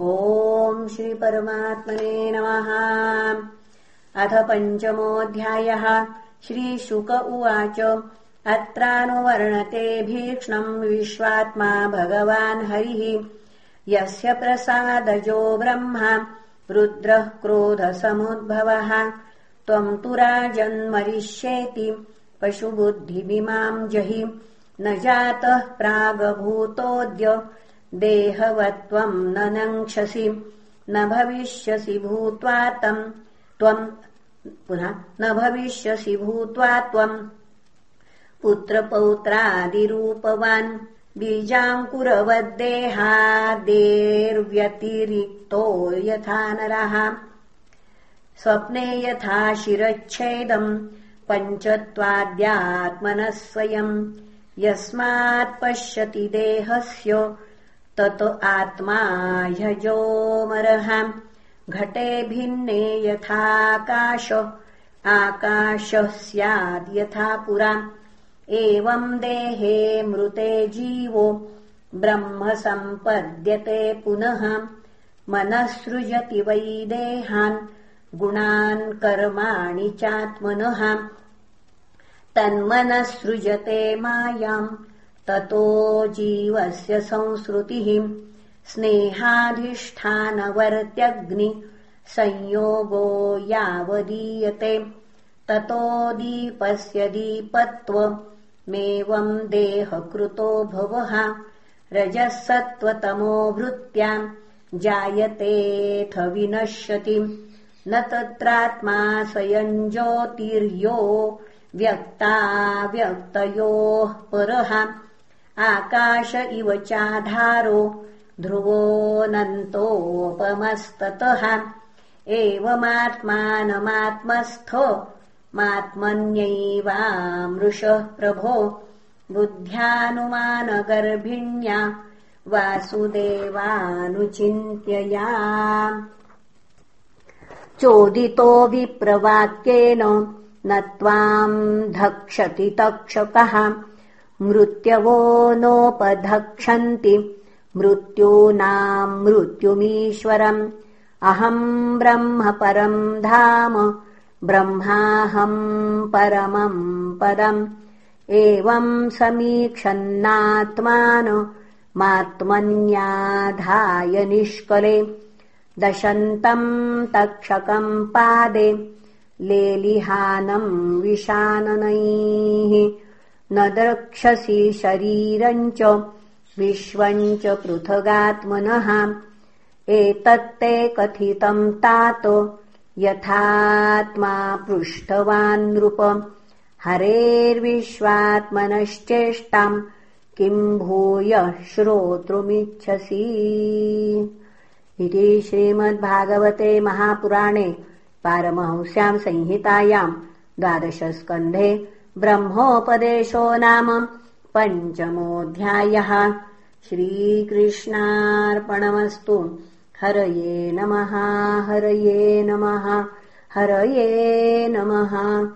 ॐ श्रीपरमात्मने नमः। अथ पञ्चमोऽध्यायः। श्रीशुक उवाच। अत्रानुवर्णते भीक्ष्णम् विश्वात्मा भगवान् हरिः। यस्य प्रसादजो ब्रह्मा रुद्रः क्रोधसमुद्भवः। त्वम् तु राजन्मरिष्येति पशुबुद्धिमिमाम् जहि। न जातः प्रागभूतोऽद्य देहवत्त्वम् न नङ्क्षसि न भविष्यसि भूत्वा तम् त्वम् पुनः न भविष्यसि भूत्वा त्वम् पुत्रपौत्रादिरूपवान् बीजाङ्कुरवद्देहादेर्व्यतिरिक्तो यथा नरः। स्वप्ने यथा शिरच्छेदम् पञ्चत्वाद्यात्मनः स्वयम् यस्मात् पश्यति देहस्य तत आत्मा ह्यजोमरः घटे भिन्ने यथाकाश आकाशः स्याद्यथा पुरा। एवम् देहे मृते जीवो ब्रह्म सम्पद्यते पुनः। मनःसृजति वै देहान् गुणान् कर्माणि चात्मनः। तन्मनःसृजते मायाम् ततो जीवस्य संसृतिः। स्नेहाधिष्ठानवर्त्यग्नि संयोगो यावदीयते। ततो दीपस्य दीपत्वमेवम् देहकृतो भवः। रजः सत्त्वतमो जायतेऽथ विनश्यति। न तत्रात्मा स्वयम् ज्योतिर्यो व्यक्ताव्यक्तयोः परः आकाश इव चाधारो ध्रुवोऽनन्तोपमस्ततः एवमात्मानमात्मस्थ मात्मन्यैवामृषः प्रभो। बुद्ध्यानुमानगर्भिण्या वासुदेवानुचिन्त्यया चोदितो विप्रवाक्येन न त्वाम् धक्षति तक्षकः मृत्यवो नोपधक्षन्ति। मृत्यूनाम् मृत्युमीश्वरम्। अहम् ब्रह्म परम् धाम ब्रह्माहम् परमम् पदम्। एवम् समीक्षन्नात्मान मात्मन्याधाय निष्कले। दशन्तम् तक्षकम् पादे लेलिहानम् विशाननैः न द्रक्षसि शरीरम् च विश्वम् च पृथगात्मनः एतत्ते कथितम् तात यथात्मा पृष्टवान् नृप। हरेर्विश्वात्मनश्चेष्टाम् किम् भूयः श्रोतृमिच्छसि। इति श्रीमद्भागवते महापुराणे पारमहंस्याम् संहितायाम् द्वादशस्कन्धे ब्रह्मोपदेशो नाम पञ्चमोऽध्यायः। श्रीकृष्णार्पणमस्तु। हरये नमः हरये नमः हरये नमः